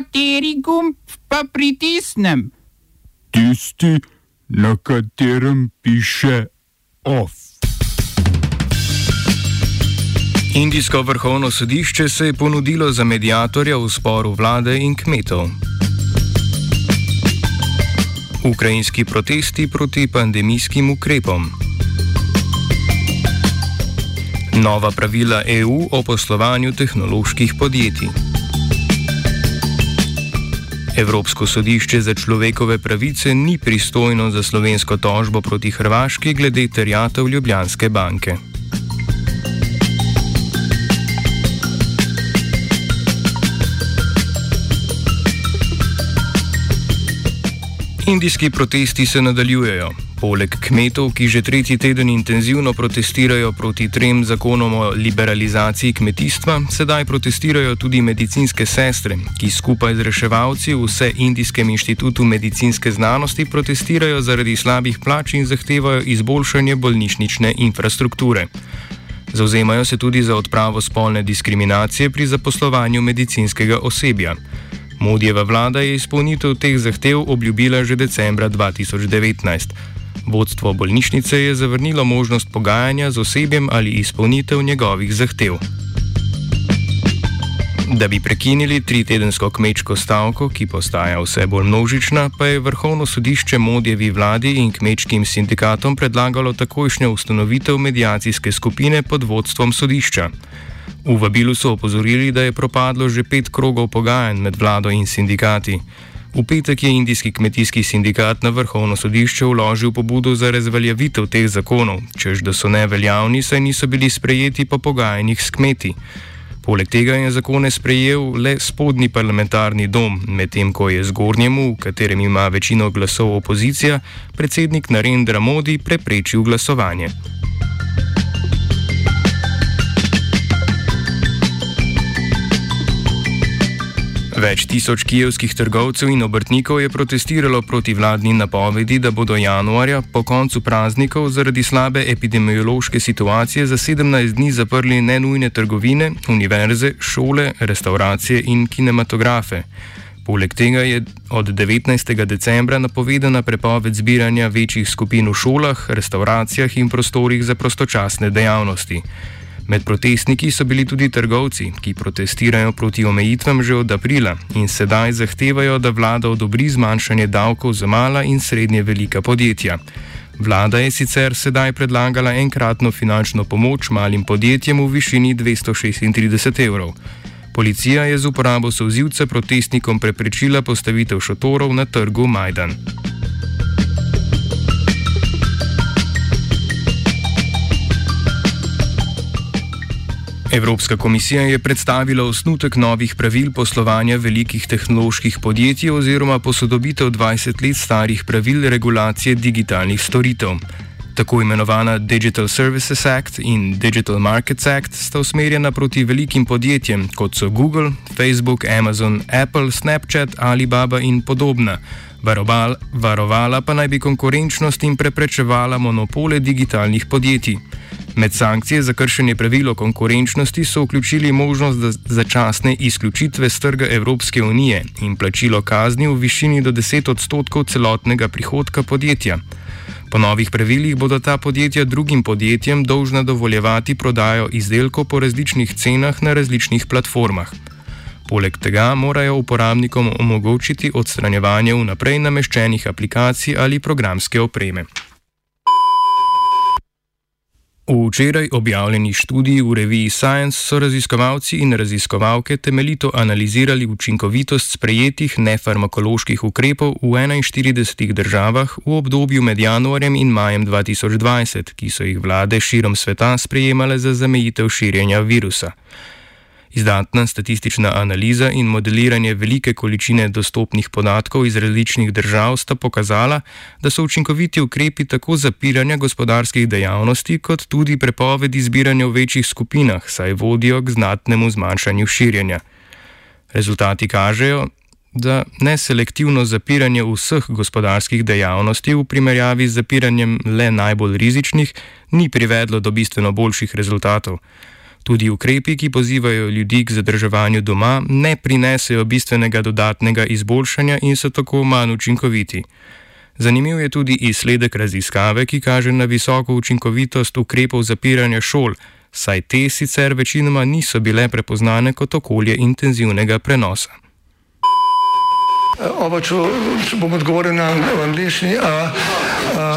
Kateri gumb pa pritisnem? Tisti, na katerem piše OF. Indijsko vrhovno sodišče se je ponudilo za medijatorja v sporu vlade in kmetov. Ukrajinski protesti proti pandemijskim ukrepom. Nova pravila EU o poslovanju tehnoloških podjetij. Evropsko sodišče za človekove pravice ni pristojno za slovensko tožbo proti Hrvaški glede terjatev Ljubljanske banke. Indijski protesti se nadaljujejo. Poleg kmetov, ki že tretji teden intenzivno protestirajo proti trem zakonom o liberalizaciji kmetijstva, sedaj protestirajo tudi medicinske sestre, ki skupaj z reševalci v Vse Indijskem inštitutu medicinske znanosti protestirajo zaradi slabih plač in zahtevajo izboljšanje bolnišnične infrastrukture. Zauzemajo se tudi za odpravo spolne diskriminacije pri zaposlovanju medicinskega osebja. Modijeva vlada je izpolnitev teh zahtev obljubila že decembra 2019. Vodstvo bolnišnice je zavrnilo možnost pogajanja z osebjem ali izpolnitev njegovih zahtev. Da bi prekinili tritedensko kmečko stavko, ki postaja vse bolj množična, pa je Vrhovno sodišče Modijevi vladi in kmečkim sindikatom predlagalo takojšnjo ustanovitev medijacijske skupine pod vodstvom sodišča. V vabilu so opozorili, da je propadlo že pet krogov pogajanj med vlado in sindikati. V petek je Indijski kmetijski sindikat na vrhovno sodišče vložil pobudo za razveljavitev teh zakonov, čež da so neveljavni, saj niso bili sprejeti po pogajanjih s kmeti. Poleg tega je zakone sprejel le spodnji parlamentarni dom, medtem ko je zgornjemu, v katerem ima večino glasov opozicija, predsednik Narendra Modi preprečil glasovanje. Več tisoč kijevskih trgovcev in obrtnikov je protestiralo proti vladni napovedi, da bodo januarja po koncu praznikov zaradi slabe epidemiološke situacije za 17 dni zaprli nenujne trgovine, univerze, šole, restauracije in kinematografe. Poleg tega je od 19. decembra napovedana prepoved zbiranja večjih skupin v šolah, restauracijah in prostorih za prostočasne dejavnosti. Med protestniki so bili tudi trgovci, ki protestirajo proti omejitvam že od aprila in sedaj zahtevajo, da vlada odobri zmanjšanje davkov za mala in srednje velika podjetja. Vlada je sicer sedaj predlagala enkratno finančno pomoč malim podjetjem v višini 236 evrov. Policija je z uporabo sozivca protestnikom preprečila postavitev šotorov na trgu Majdan. Evropska komisija je predstavila osnutek novih pravil poslovanja velikih tehnoloških podjetij oziroma posodobitev 20 let starih pravil regulacije digitalnih storitev. Tako imenovana Digital Services Act in Digital Markets Act sta usmerjena proti velikim podjetjem, kot so Google, Facebook, Amazon, Apple, Snapchat, Alibaba in podobna. Varoval, varovala pa naj bi konkurenčnost in preprečevala monopole digitalnih podjetij. Med sankcije za kršenje pravil o konkurenčnosti so vključili možnost začasne izključitve z trga Evropske unije in plačilo kazni v višini do 10 odstotkov celotnega prihodka podjetja. Po novih pravilih bodo ta podjetja drugim podjetjem dolžna dovoljevati prodajo izdelkov po različnih cenah na različnih platformah. Poleg tega morajo uporabnikom omogočiti odstranjevanje vnaprej nameščenih aplikacij ali programske opreme. V včeraj objavljeni študiji v reviji Science so raziskovalci in raziskovalke temeljito analizirali učinkovitost sprejetih nefarmakoloških ukrepov v 41 državah v obdobju med januarjem in majem 2020, ki so jih vlade širom sveta sprejemale za zamejitev širjenja virusa. Izdatna statistična analiza in modeliranje velike količine dostopnih podatkov iz različnih držav sta pokazala, da so učinkoviti ukrepi tako zapiranja gospodarskih dejavnosti, kot tudi prepovedi zbiranja v večjih skupinah, saj vodijo k znatnemu zmanjšanju širjenja. Rezultati kažejo, da neselektivno zapiranje vseh gospodarskih dejavnosti v primerjavi z zapiranjem le najbolj rizičnih ni privedlo do bistveno boljših rezultatov. Tudi ukrepi, ki pozivajo ljudi k zadrževanju doma, ne prinesejo bistvenega dodatnega izboljšanja in so tako manj učinkoviti. Zanimiv je tudi izsledek raziskave, ki kaže na visoko učinkovitost ukrepov zapiranja šol, saj te sicer večinoma niso bile prepoznane kot okolje intenzivnega prenosa. Oba, če, če bom odgovoril na angliški.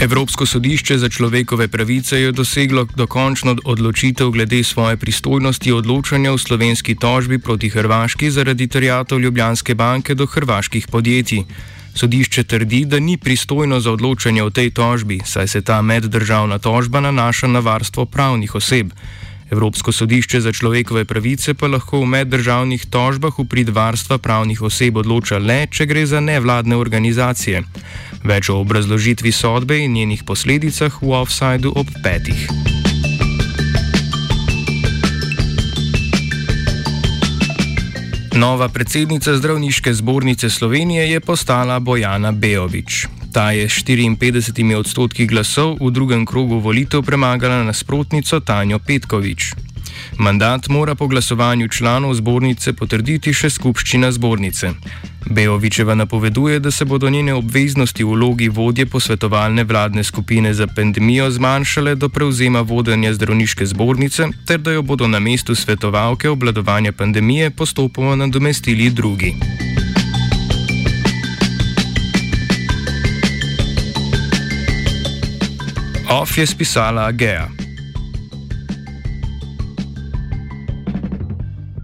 Evropsko sodišče za človekove pravice je doseglo dokončno odločitev glede svoje pristojnosti odločanja v slovenski tožbi proti Hrvaški zaradi terjatov Ljubljanske banke do hrvaških podjetij. Sodišče trdi, da ni pristojno za odločanje o tej tožbi, saj se ta meddržavna tožba nanaša na varstvo pravnih oseb. Evropsko sodišče za človekove pravice pa lahko v meddržavnih tožbah v prid varstva pravnih oseb odloča le, če gre za nevladne organizacije. Več o obrazložitvi sodbe in njenih posledicah v offsajdu ob petih. Nova predsednica zdravniške zbornice Slovenije je postala Bojana Beovič. Ta je s 54 odstotki glasov v drugem krogu volitev premagala nasprotnico Tanjo Petkovič. Mandat mora po glasovanju članov zbornice potrditi še skupščina zbornice. Beovičeva napoveduje, da se bodo njene obveznosti v vlogi vodje posvetovalne vladne skupine za pandemijo zmanjšale do prevzema vodenja zdravniške zbornice, ter da jo bodo na mestu svetovalke obladovanja pandemije postopoma nadomestili drugi. Off je spisala Gea.